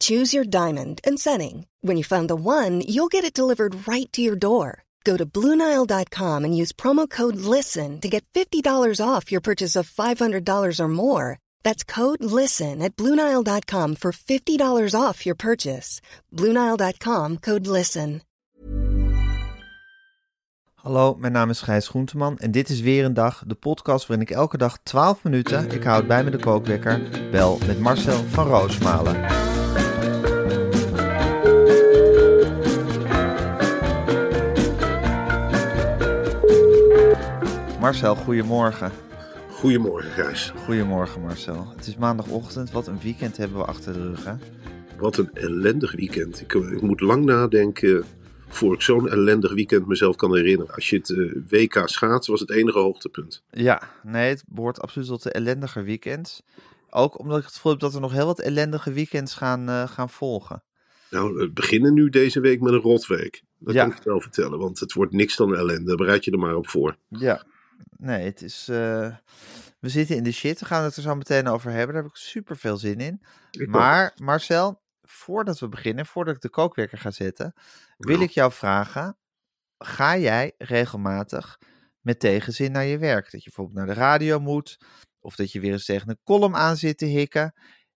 Choose your diamond and setting. When you find the one, you'll get it delivered right to your door. Go to Bluenile.com and use promo code LISTEN to get $50 off your purchase of $500 or more. That's code LISTEN at Bluenile.com for $50 off your purchase. Bluenile.com code LISTEN. Hallo, mijn naam is Gijs Groenteman en dit is weer een dag, de podcast waarin ik elke dag 12 minuten, ik houd bij me de kookwekker, bel met Marcel van Roosmalen. Marcel, goedemorgen. Goedemorgen, Gijs. Goedemorgen Marcel. Het is maandagochtend, wat een weekend hebben we achter de rug hè? Wat een ellendig weekend. Ik, ik moet lang nadenken voor ik zo'n ellendig weekend mezelf kan herinneren. Als je het eh, WK schaats was het enige hoogtepunt. Ja, nee, het behoort absoluut tot de ellendige weekends. Ook omdat ik het gevoel heb dat er nog heel wat ellendige weekends gaan, eh, gaan volgen. Nou, we beginnen nu deze week met een rotweek. Dat Ja. kan ik wel vertellen, want het wordt niks dan ellende. Bereid je er maar op voor. Ja, nee, het is. eh, we zitten in de shit. We gaan het er zo meteen over hebben. Daar heb ik super veel zin in. Ik Maar Marcel, voordat we beginnen, voordat ik de kookwekker ga zetten, wil ik jou vragen: ga jij regelmatig met tegenzin naar je werk? Dat je bijvoorbeeld naar de radio moet, of dat je weer eens tegen een column aan zit te hikken.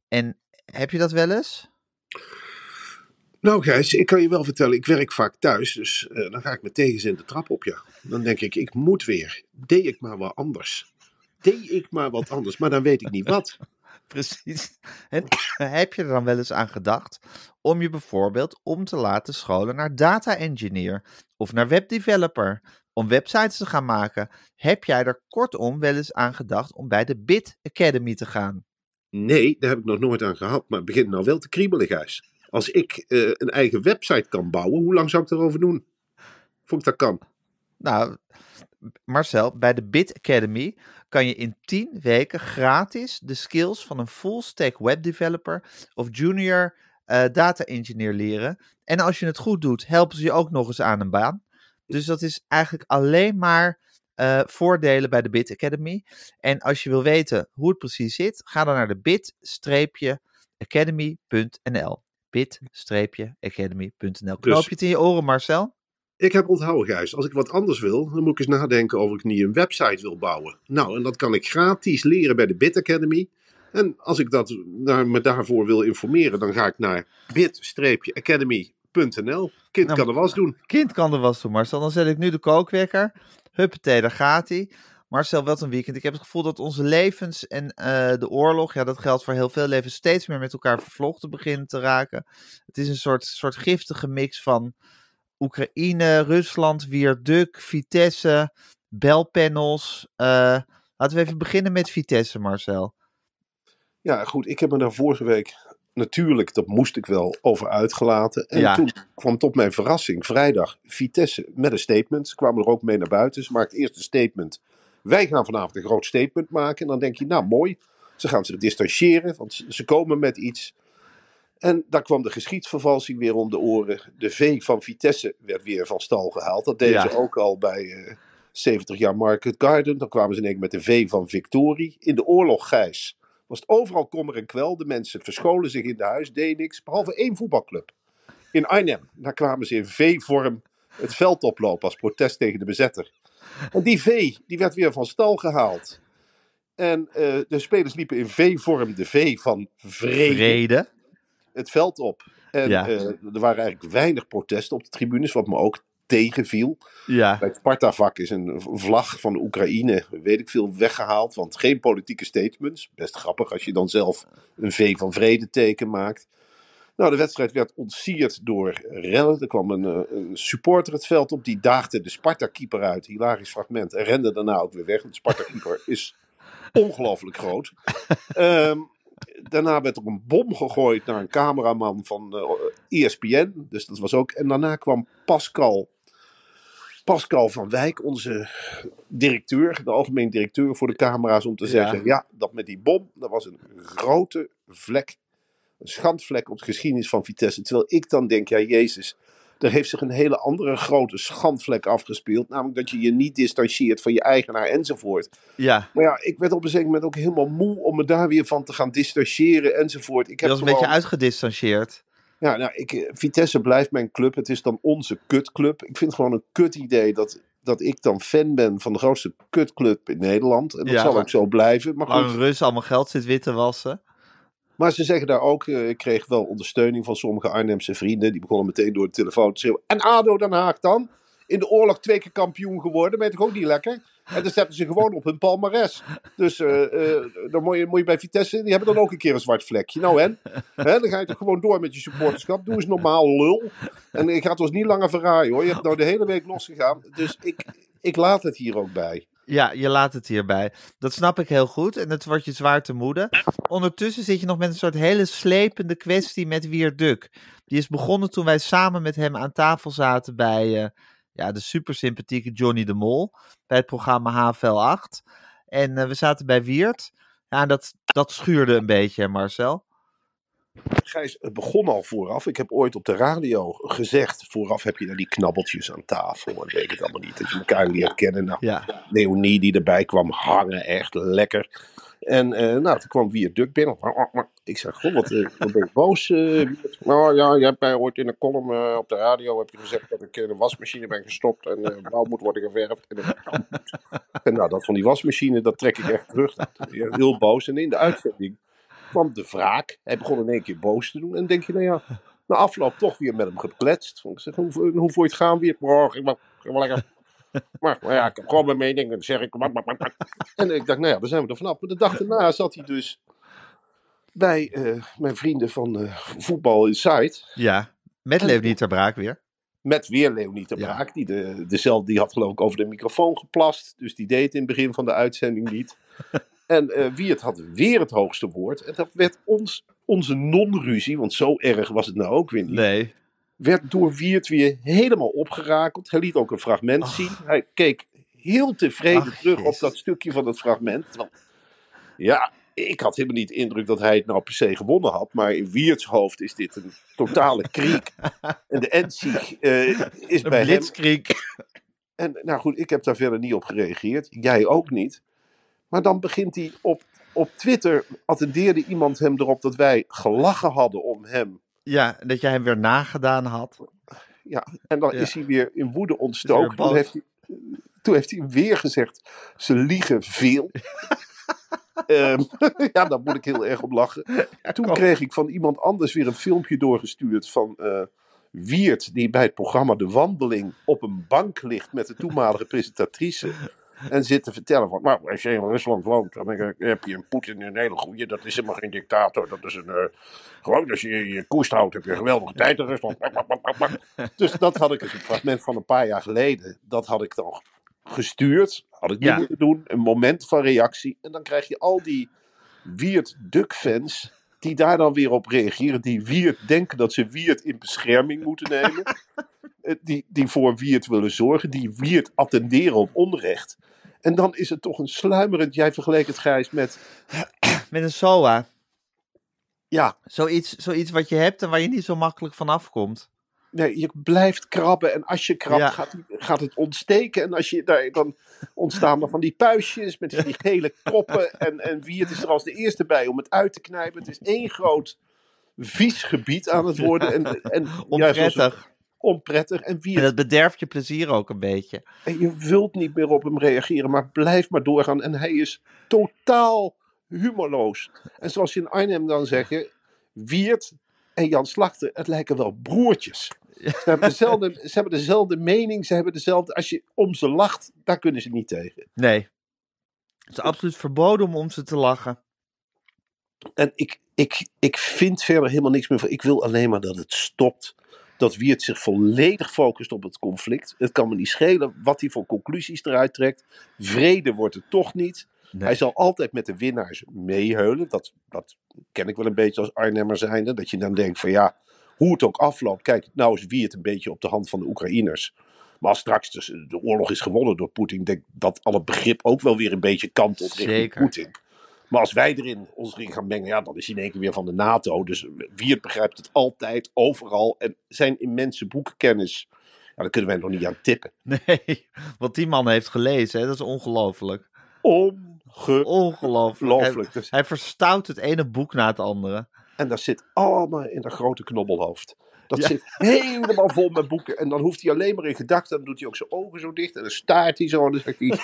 En heb je dat wel eens? Nou, Gijs, ik kan je wel vertellen, ik werk vaak thuis. Dus eh, dan ga ik met tegenzin de trap op, ja. Dan denk ik, ik moet weer. Deed ik maar wat anders. Deed ik maar wat anders, maar dan weet ik niet wat. Precies. En heb je er dan wel eens aan gedacht om je bijvoorbeeld om te laten scholen naar data engineer of naar webdeveloper, om websites te gaan maken? Heb jij er kortom wel eens aan gedacht om bij de Bit Academy te gaan? Nee, daar heb ik nog nooit aan gehad. Maar het begint nou wel te kriebelen, Gijs. Als ik eh, een eigen website kan bouwen, hoe lang zou ik erover doen? Vond ik dat kan. Nou, Marcel, bij de Bit Academy kan je in 10 weken gratis de skills van een full stack webdeveloper of junior eh, data engineer leren. En als je het goed doet, helpen ze je ook nog eens aan een baan. Dus dat is eigenlijk alleen maar eh, voordelen bij de Bit Academy. En als je wil weten hoe het precies zit, ga dan naar de bit-academy.nl. bit-academy.nl. Knoop je het in je oren, Marcel? Ik heb onthouden, Gijs. Als ik wat anders wil, dan moet ik eens nadenken of ik niet een website wil bouwen. Nou, en dat kan ik gratis leren bij de Bit Academy. En als ik dat, daar, me daarvoor wil informeren, dan ga ik naar bit-academy.nl. Kind Nou, kan er was doen. Kind kan er was doen, Marcel. Dan zet ik nu de kookwekker. Huppatee, daar gaat hij. Marcel, wat een weekend. Ik heb het gevoel dat onze levens en eh, de oorlog, ja, dat geldt voor heel veel levens, steeds meer met elkaar vervlochten beginnen te raken. Het is een soort, soort giftige mix van Oekraïne, Rusland, Wierduk, Vitesse, belpanels. Eh, laten we even beginnen met Vitesse, Marcel. Ja, goed. Ik heb me daar vorige week natuurlijk, dat moest ik wel, over uitgelaten. En Ja. toen kwam tot mijn verrassing vrijdag Vitesse met een statement. Ze kwamen er ook mee naar buiten. Ze maakten eerst een statement. Wij gaan vanavond een groot statement maken. En dan denk je, nou mooi. Ze gaan zich distancieren, want ze- ze komen met iets. En daar kwam de geschiedsvervalsing weer om de oren. De V van Vitesse werd weer van stal gehaald. Dat deden Ja. ze ook al bij eh, 70 jaar Market Garden. Dan kwamen ze in één keer met de V van Victorie. In de oorlog, Gijs, was het overal kommer en kwel. De mensen verscholen zich in de huis, deden niks. Behalve één voetbalclub. In Arnhem, daar kwamen ze in V-vorm het veld oplopen als protest tegen de bezetter. En die V, die werd weer van stal gehaald. En eh, de spelers liepen in V-vorm, de V van vrede, Vrede. het veld op. En Ja. eh, er waren eigenlijk weinig protesten op de tribunes, wat me ook tegenviel. Ja. Bij het Sparta-vak is een vlag van de Oekraïne, weet ik veel, weggehaald. Want geen politieke statements. Best grappig als je dan zelf een V van vrede teken maakt. Nou, de wedstrijd werd ontsierd door rellen. Er kwam een, eh, een supporter het veld op. Die daagde de Sparta-keeper uit. Hilarisch fragment. En rende daarna ook weer weg. Want de Sparta-keeper is ongelooflijk groot. Ehm, daarna werd er een bom gegooid naar een cameraman van eh ESPN. Dus dat was ook. En daarna kwam Pascal. Pascal van Wijk, onze directeur, de algemeen directeur voor de camera's, om te Ja. zeggen: ja, dat met die bom, dat was een grote vlek, een schandvlek op de geschiedenis van Vitesse. Terwijl ik dan denk: ja, Jezus, er heeft zich een hele andere grote schandvlek afgespeeld. Namelijk dat je je niet distancieert van je eigenaar enzovoort. Ja, Maar ja, ik werd op een zeker moment ook helemaal moe om me daar weer van te gaan distancieren enzovoort. Ik je heb was een beetje uitgedistanceerd. ja, nou, ik, eh, Vitesse blijft mijn club. Het is dan onze kutclub. Ik vind het gewoon een kut idee dat, dat ik dan fan ben van de grootste kutclub in Nederland. En dat Ja, zal ook zo blijven. Maar, goed, een Rus allemaal geld zit wit te wassen. Maar ze zeggen daar ook, eh, ik kreeg wel ondersteuning van sommige Arnhemse vrienden. Die begonnen meteen door de telefoon te schreeuwen. En ADO Den Haag dan? In de oorlog twee keer kampioen geworden. Ben je ook niet lekker? En dan zetten ze gewoon op hun palmares. Dus eh, eh, dan moet je, moet je bij Vitesse, die hebben dan ook een keer een zwart vlekje. Nou en? Hè, dan ga je toch gewoon door met je supporterschap. Doe eens normaal, lul. En ik ga het ons niet langer verraaien hoor. Je hebt nou de hele week losgegaan. Dus ik, ik laat het hier ook bij. Ja, je laat het hierbij. Dat snap ik heel goed en het wordt je zwaar te moeden. Ondertussen zit je nog met een soort hele slepende kwestie met Wier Duk. Die is begonnen toen wij samen met hem aan tafel zaten bij eh, ja, de super sympathieke Johnny de Mol. Bij het programma HVL 8. En eh, we zaten bij Wiert. Ja, dat, dat schuurde een beetje, Marcel. Gijs, het begon al vooraf. Ik heb ooit op de radio gezegd. Vooraf heb je dan die knabbeltjes aan tafel. En weet ik het allemaal niet. Dat je elkaar leert kennen. Nou, Ja, Leonie die erbij kwam hangen, echt lekker. En eh, nou, toen kwam Wier Duk binnen. Ik zei, goh, wat, eh, wat ben je boos? eh, Wiert?" nou ja, je hebt mij ooit in een column op de radio heb je gezegd dat ik in de wasmachine ben gestopt en blauw moet worden geverfd. En, dat en nou, dat van die wasmachine, dat trek ik echt terug. Heel boos. En in de uitzending kwam de wraak. Hij begon in één keer boos te doen. En dan denk je, nou ja, na afloop toch weer met hem gekletst. Ik zeg, hoe, hoe voel je het gaan weer? Oh, ik ben, ik lekker maar, maar ja, ik heb gewoon mijn mening. En dan zeg ik. En ik dacht, nou ja, daar zijn we er vanaf. Maar de dag daarna zat hij dus bij eh, mijn vrienden van eh, Voetbal Insight. ja. Met Leonie ter Braak weer. Met weer Leonie Ja. Braak. Die, de, dezelfde, die had geloof ik over de microfoon geplast. Dus die deed het in het begin van de uitzending niet. en eh wie het had weer het hoogste woord. En dat werd ons, onze non-ruzie, want zo erg was het nou ook weer niet. Nee. werd door Wiert weer helemaal opgerakeld. Hij liet ook een fragment zien. Hij keek heel tevreden Ach, terug op dat stukje van het fragment. Terwijl, ja, ik had helemaal niet de indruk dat hij het nou per se gewonnen had. Maar in Wierts hoofd is dit een totale kriek. en de Enzig eh, is Een bij hem. blitzkrieg. En nou goed, ik heb daar verder niet op gereageerd. Jij ook niet. Maar dan begint hij op, op Twitter, attendeerde iemand hem erop dat wij gelachen hadden om hem. Ja, dat jij hem weer nagedaan had. Ja, en dan Ja. is hij weer in woede ontstoken. Toen heeft, hij, toen heeft hij weer gezegd, ze liegen veel. Ehm, ja, daar moet ik heel erg op lachen. Toen kreeg ik van iemand anders weer een filmpje doorgestuurd van eh, Wiert, die bij het programma De Wandeling op een bank ligt met de toenmalige presentatrice. En zit te vertellen van, nou, als je in Rusland woont, dan heb je een Poetin een hele goeie. Dat is helemaal geen dictator. Dat is een, eh, gewoon als je je koest houdt, heb je een geweldige tijd in Rusland. Dus dat had ik, dus een fragment van een paar jaar geleden, dat had ik dan gestuurd. Had ik niet Ja. moeten doen. Een moment van reactie. En dan krijg je al die Wiert Duck fans die daar dan weer op reageren. Die Wiert denken dat ze Wiert in bescherming moeten nemen. Eh, die, die voor Wiert willen zorgen. Die Wiert attenderen op onrecht. En dan is het toch een sluimerend. Jij vergeleek het Gijs met. Met een SOA. Ja, Zoiets, zoiets wat je hebt en waar je niet zo makkelijk van afkomt. Nee, je blijft krabben. En als je krabt, Ja. gaat, gaat het ontsteken. En als je, daar, dan ontstaan er van die puistjes met die gele koppen. En, en Wiert is er als de eerste bij om het uit te knijpen. Het is één groot vies gebied aan het worden. En, en, ja, Onprettig. onprettig. En dat bederft je plezier ook een beetje. En je wilt niet meer op hem reageren, maar blijf maar doorgaan. En hij is totaal humorloos. En zoals ze in Arnhem dan zeggen, Wiert en Jan Slachter, het lijken wel broertjes. Ze hebben, dezelfde, ze hebben dezelfde mening, ze hebben dezelfde... Als je om ze lacht, daar kunnen ze niet tegen. Nee. Het is absoluut verboden om om ze te lachen. En ik, ik, ik vind verder helemaal niks meer van. Ik wil alleen maar dat het stopt. Dat Wiert zich volledig focust op het conflict. Het kan me niet schelen wat hij voor conclusies eruit trekt. Vrede wordt het toch niet. Nee. Hij zal altijd met de winnaars meeheulen. Dat, dat ken ik wel een beetje als Arnhemmer zijnde. Dat je dan denkt van ja, hoe het ook afloopt. Kijk, nou is wie het een beetje op de hand van de Oekraïners. Maar als straks dus de oorlog is gewonnen door Poetin, denk ik dat al het begrip ook wel weer een beetje kantelt richting Zeker. Poetin. Maar als wij erin ons erin gaan mengen, ja, dan is hij in één keer weer van de NATO. Dus wie het begrijpt het altijd, overal. En zijn immense boekenkennis, ja, daar kunnen wij nog niet aan tippen. Nee, wat die man heeft gelezen, hè, dat is ongelooflijk. Ongelooflijk. Ongelooflijk. Hij, Dus, hij verstout het ene boek na het andere. En dat zit allemaal in dat grote knobbelhoofd. Dat Ja. zit helemaal vol met boeken. En dan hoeft hij alleen maar in gedachten. Dan doet hij ook zijn ogen zo dicht. En dan staart hij zo. En dan zegt hij: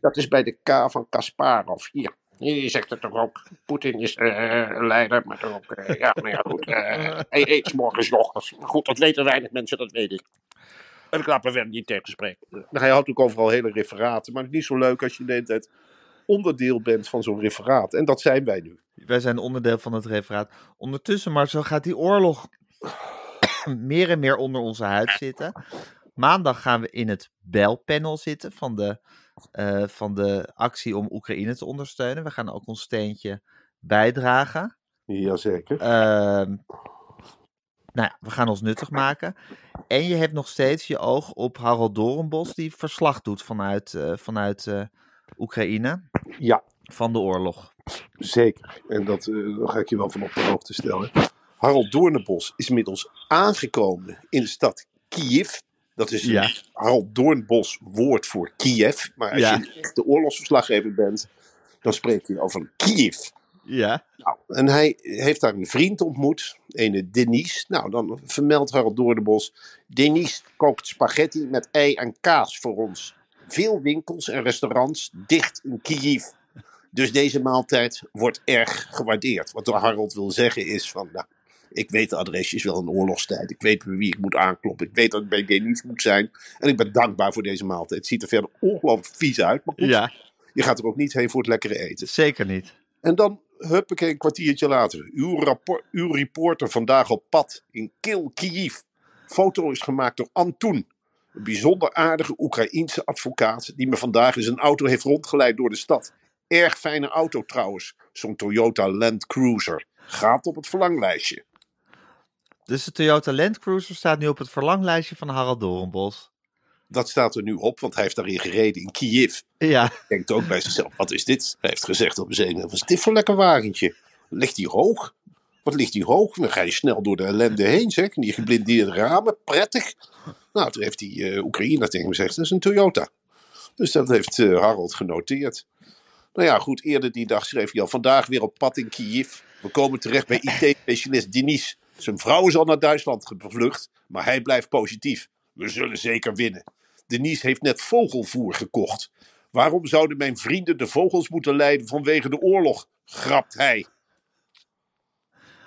Dat is bij de K van Kasparov. Hier. Je zegt het toch ook. Poetin is een leider, maar toch ook. eh, ja, maar ja, goed. eh, hij eet 's morgens. Maar goed, dat weten weinig mensen, dat weet ik. En ik laat me verder niet tegenspreken. Nou, hij houdt ook overal hele referaten. Maar het is niet zo leuk als je de hele tijd onderdeel bent van zo'n referaat. En dat zijn wij nu. Wij zijn onderdeel van het referaat. Ondertussen, maar zo gaat die oorlog meer en meer onder onze huid zitten. Maandag gaan we in het belpanel zitten van de, eh, van de actie om Oekraïne te ondersteunen. We gaan ook ons steentje bijdragen. Jazeker. Ehm nou ja, we gaan ons nuttig maken. En je hebt nog steeds je oog op Harold Doornbos, die verslag doet vanuit, eh, vanuit eh, Oekraïne Ja, van de oorlog. Zeker. En dat eh, daar ga ik je wel van op de hoogte stellen. Harold Doornbos is inmiddels aangekomen in de stad Kiev. Dat is Ja. Harold Doornbos woord voor Kiev. Maar als Ja. je een echte oorlogsverslaggever bent, dan spreek je over Kiev. Ja, Nou, en hij heeft daar een vriend ontmoet, een Denise. Nou, dan vermeldt Harold Doornbos. Denise kookt spaghetti met ei en kaas voor ons. Veel winkels en restaurants dicht in Kiev. Dus deze maaltijd wordt erg gewaardeerd. Wat Harold wil zeggen is van, nou, ik weet de adresjes wel in oorlogstijd. Ik weet bij wie ik moet aankloppen. Ik weet dat ik bij Denise moet zijn. En ik ben dankbaar voor deze maaltijd. Het ziet er verder ongelooflijk vies uit. Maar goed, ja, je gaat er ook niet heen voor het lekkere eten. zeker niet. En dan, huppakee, een kwartiertje later. Uw, rapport, uw reporter vandaag op pad in Kil, Kiev. Foto is gemaakt door Antoen. Een bijzonder aardige Oekraïense advocaat die me vandaag in zijn auto heeft rondgeleid door de stad. Erg fijne auto trouwens. Zo'n Toyota Land Cruiser. Gaat op het verlanglijstje. Dus de Toyota Land Cruiser staat nu op het verlanglijstje van Harald Doornbos. Dat staat er nu op, want hij heeft daarin gereden in Kiev. Ja, Denkt ook bij zichzelf, wat is dit? Hij heeft gezegd op zenuw, wat is dit voor lekker wagentje? Ligt hij hoog? Wat ligt hij hoog? Dan ga je snel door de ellende heen, zeg. En die geblindeerde ramen, prettig. Nou, toen heeft die eh Oekraïner tegen hem gezegd, dat is een Toyota. Dus dat heeft eh, Harold genoteerd. Nou ja, goed, eerder die dag schreef hij al, vandaag weer op pad in Kiev. We komen terecht bij IT-specialist Denis. Zijn vrouw is al naar Duitsland gevlucht, maar hij blijft positief. We zullen zeker winnen. Denis heeft net vogelvoer gekocht. Waarom zouden mijn vrienden de vogels moeten leiden vanwege de oorlog? Grapt hij.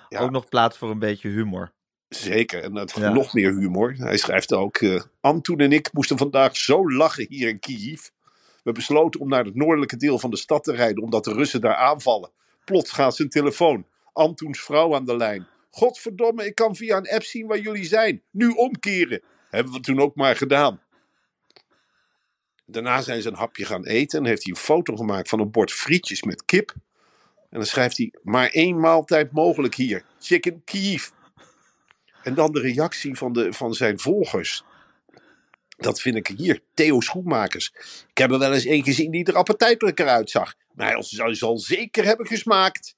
Ja. ook nog plaats voor een beetje humor. Zeker, en dat Ja. nog meer humor. Hij schrijft ook: eh Antoen en ik moesten vandaag zo lachen hier in Kiev. We besloten om naar het noordelijke deel van de stad te rijden, omdat de Russen daar aanvallen. Plots gaat zijn telefoon. Antoens vrouw aan de lijn. Godverdomme, ik kan via een app zien waar jullie zijn. Nu omkeren. Hebben we toen ook maar gedaan. Daarna zijn ze een hapje gaan eten en heeft hij een foto gemaakt van een bord frietjes met kip. En dan schrijft hij: maar één maaltijd mogelijk hier. Chicken Kiev. En dan de reactie van, de, van zijn volgers. Dat vind ik hier. Theo Schoenmakers. Ik heb er wel eens één gezien die er appetijtelijker uitzag. Maar hij zal, zal zeker hebben gesmaakt.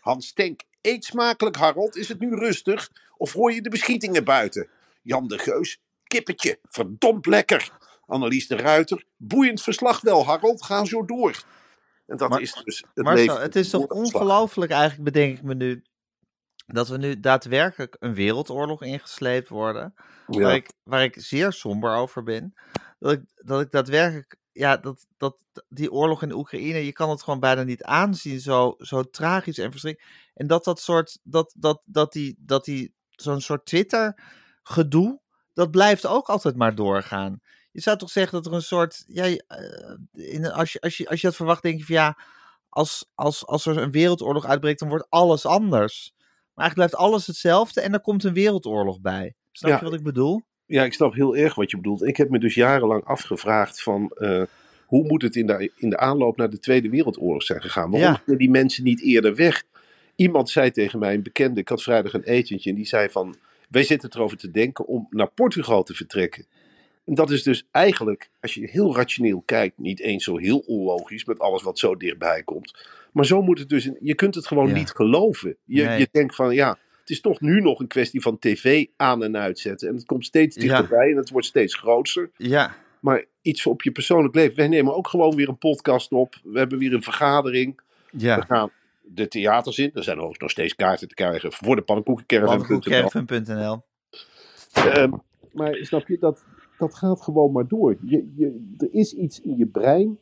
Hans Tenk. Eet smakelijk, Harold. Is het nu rustig? Of hoor je de beschietingen buiten? Jan de Geus. Kippetje. Verdomd lekker. Annelies de Ruiter. Boeiend verslag wel, Harold. Ga zo door. En dat Maar- is dus het Marcel, leven. het is toch ongelooflijk eigenlijk, bedenk ik me nu, dat we nu daadwerkelijk een wereldoorlog ingesleept worden. Ja. Waar, ik, waar ik zeer somber over ben. Dat ik, dat ik daadwerkelijk, ja, dat, dat die oorlog in Oekraïne, je kan het gewoon bijna niet aanzien, zo, zo tragisch en verschrikkelijk. En dat dat soort, dat, dat, dat die, dat die, zo'n soort Twitter-gedoe, dat blijft ook altijd maar doorgaan. Je zou toch zeggen dat er een soort, ja, eh, in, als, je, als, je, als je dat verwacht, denk je van ja, als, als, als er een wereldoorlog uitbreekt, dan wordt alles anders. Maar eigenlijk blijft alles hetzelfde en er komt een wereldoorlog bij. Snap Ja. je wat ik bedoel? Ja, ik snap heel erg wat je bedoelt. Ik heb me dus jarenlang afgevraagd van... eh, hoe moet het in de, in de aanloop naar de Tweede Wereldoorlog zijn gegaan? Waarom Ja. die mensen niet eerder weg? Iemand zei tegen mij, een bekende, ik had vrijdag een etentje, en die zei van, wij zitten erover te denken om naar Portugal te vertrekken. En dat is dus eigenlijk, als je heel rationeel kijkt, niet eens zo heel onlogisch met alles wat zo dichtbij komt. Maar zo moet het dus, in- je kunt het gewoon Ja. niet geloven. Je, Nee. je denkt van, ja, het is toch nu nog een kwestie van tv aan en uitzetten. En het komt steeds Ja. dichterbij en het wordt steeds groter. Ja, Maar iets op je persoonlijk leven. Wij nemen ook gewoon weer een podcast op. We hebben weer een vergadering. We ja. gaan de theaters in. Er zijn overigens nog steeds kaarten te krijgen voor de pannenkoekencaravan. Pannenkoekcaravan.nl. Ehm, maar snap je, dat, dat gaat gewoon maar door. Je, je, er is iets in je brein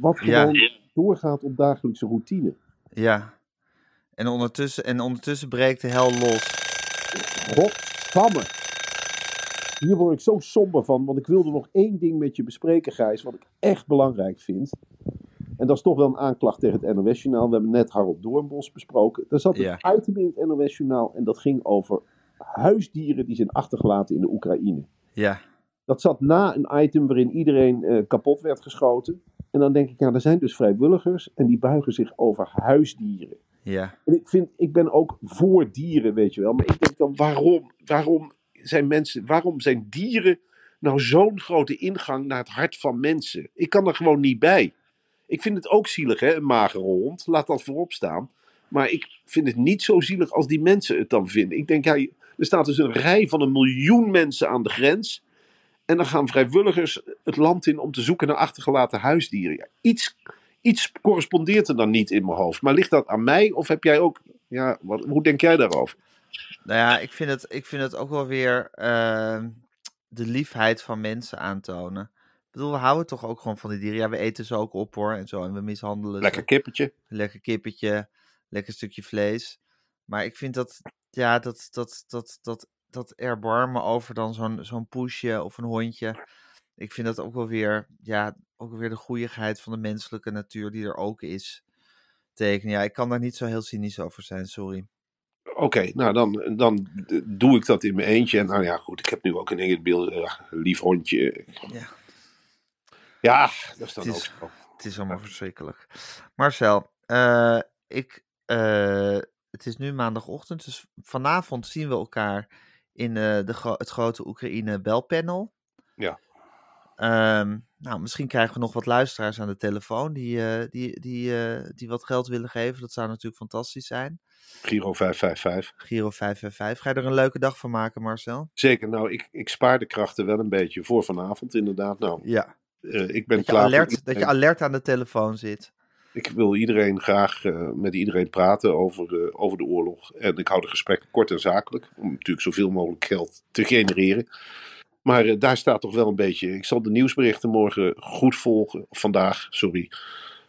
wat Ja. Doorgaat op dagelijkse routine. Ja. En ondertussen, en ondertussen breekt de hel los. Godsamme. Hier word ik zo somber van, want ik wilde nog één ding met je bespreken, Gijs, wat ik echt belangrijk vind. En dat is toch wel een aanklacht tegen het NOS-journaal. We hebben net Harold Doornbos besproken. Er zat een item in het NOS-journaal en dat ging over huisdieren die zijn achtergelaten in de Oekraïne. Ja. Dat zat na een item waarin iedereen eh, kapot werd geschoten. En dan denk ik, ja, er zijn dus vrijwilligers en die buigen zich over huisdieren. Ja. En ik, vind, ik ben ook voor dieren, weet je wel. Maar ik denk dan, waarom, waarom zijn mensen, waarom zijn dieren nou zo'n grote ingang naar het hart van mensen? Ik kan er gewoon niet bij. Ik vind het ook zielig, hè, een magere hond. Laat dat voorop staan. Maar ik vind het niet zo zielig als die mensen het dan vinden. Ik denk, ja, er staat dus een rij van een miljoen mensen aan de grens. En dan gaan vrijwilligers het land in om te zoeken naar achtergelaten huisdieren. Ja, iets, iets correspondeert er dan niet in mijn hoofd. Maar ligt dat aan mij of heb jij ook. Ja, wat, hoe denk jij daarover? Nou ja, ik vind het, ik vind het ook wel weer ehm, de liefheid van mensen aantonen. Ik bedoel, we houden toch ook gewoon van die dieren. Ja, we eten ze ook op hoor en zo. En we mishandelen ze. Lekker kippetje. lekker kippetje, lekker stukje vlees. Maar ik vind dat, ja, dat, dat, dat, dat, dat erbarmen over dan zo'n zo'n poesje of een hondje. Ik vind dat ook wel weer, ja, ook wel weer de goeieheid van de menselijke natuur die er ook is. Tekenen. Ja, ik kan daar niet zo heel cynisch over zijn, sorry. Oké, nou dan, dan doe ik dat in mijn eentje. En nou ja, goed, ik heb nu ook een in beeld. eh, lief hondje. Ja. Ja, dat is dan Het ook zo. Het is allemaal verschrikkelijk. Marcel, eh, ik, eh, het is nu maandagochtend, dus vanavond zien we elkaar in eh, de gro- het grote Oekraïne belpanel. Ja. Ehm, nou, misschien krijgen we nog wat luisteraars aan de telefoon die, eh, die, die, eh, die wat geld willen geven. Dat zou natuurlijk fantastisch zijn. Giro 555. Giro 555. Ga je er een leuke dag van maken, Marcel? Zeker, nou, ik, ik spaar de krachten wel een beetje voor vanavond, inderdaad. Nou, Ja. ik ben Dat je, klaar. voor alert, dat je alert aan de telefoon zit. Ik wil iedereen graag eh, met iedereen praten over, eh, over de oorlog. En ik hou de gesprekken kort en zakelijk. Om natuurlijk zoveel mogelijk geld te genereren. Maar eh, daar staat toch wel een beetje. Ik zal de nieuwsberichten morgen goed volgen. Vandaag, sorry.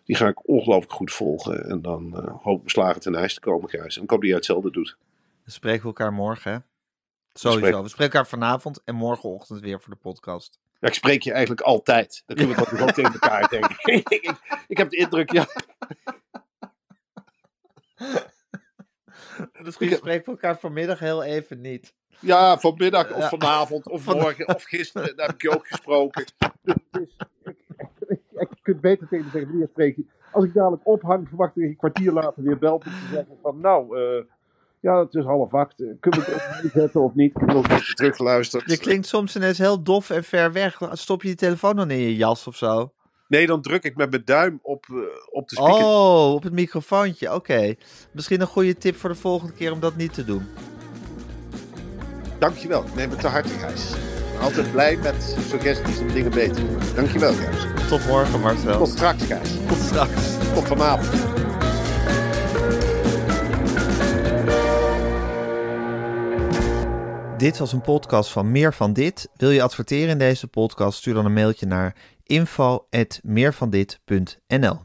Die ga ik ongelooflijk goed volgen. En dan hoop ik beslagen ten ijs te komen, Gijs. En ik hoop dat jij hetzelfde doet. Dan spreken we elkaar morgen, hè? Sowieso. We spreken elkaar vanavond en morgenochtend weer voor de podcast. Ja, ik spreek je eigenlijk altijd. Dan kunnen we dat ook tegen elkaar denken. ik, ik, ik heb de indruk, ja. Misschien Ik- spreken we elkaar vanmiddag heel even niet. Ja, vanmiddag of Ja. vanavond of Van- morgen of gisteren. Daar heb ik je ook gesproken. Dus ik, ik, ik kunt beter tegen me zeggen, wanneer spreek je? Als ik dadelijk ophang, verwacht ik dat je een kwartier later weer belt om te zeggen van nou, eh, ja, het is half acht. Kunnen we het ook zetten of niet? Nog een beetje teruggeluisterd. Je klinkt soms ineens heel dof en ver weg. Stop je die telefoon dan in je jas of zo? Nee, dan druk ik met mijn duim op, eh, op de speaker. Oh, op het microfoontje. Oké. Misschien een goede tip voor de volgende keer om dat niet te doen. Dankjewel, neem het te harte, Gijs. Altijd blij met suggesties om dingen beter te doen. Dankjewel, Gijs. Tot morgen, Marcel. Tot straks, Gijs. Tot straks. Tot vanavond. Dit was een podcast van Meer van Dit. Wil je adverteren in deze podcast? Stuur dan een mailtje naar info.meervandit.nl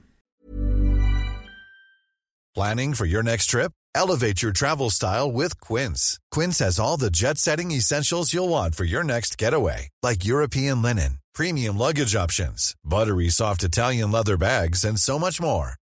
Planning for your next trip? Elevate your travel style with Quince. Quince has all the jet setting essentials you'll want for your next getaway, like European linen, premium luggage options, buttery soft Italian leather bags, and so much more.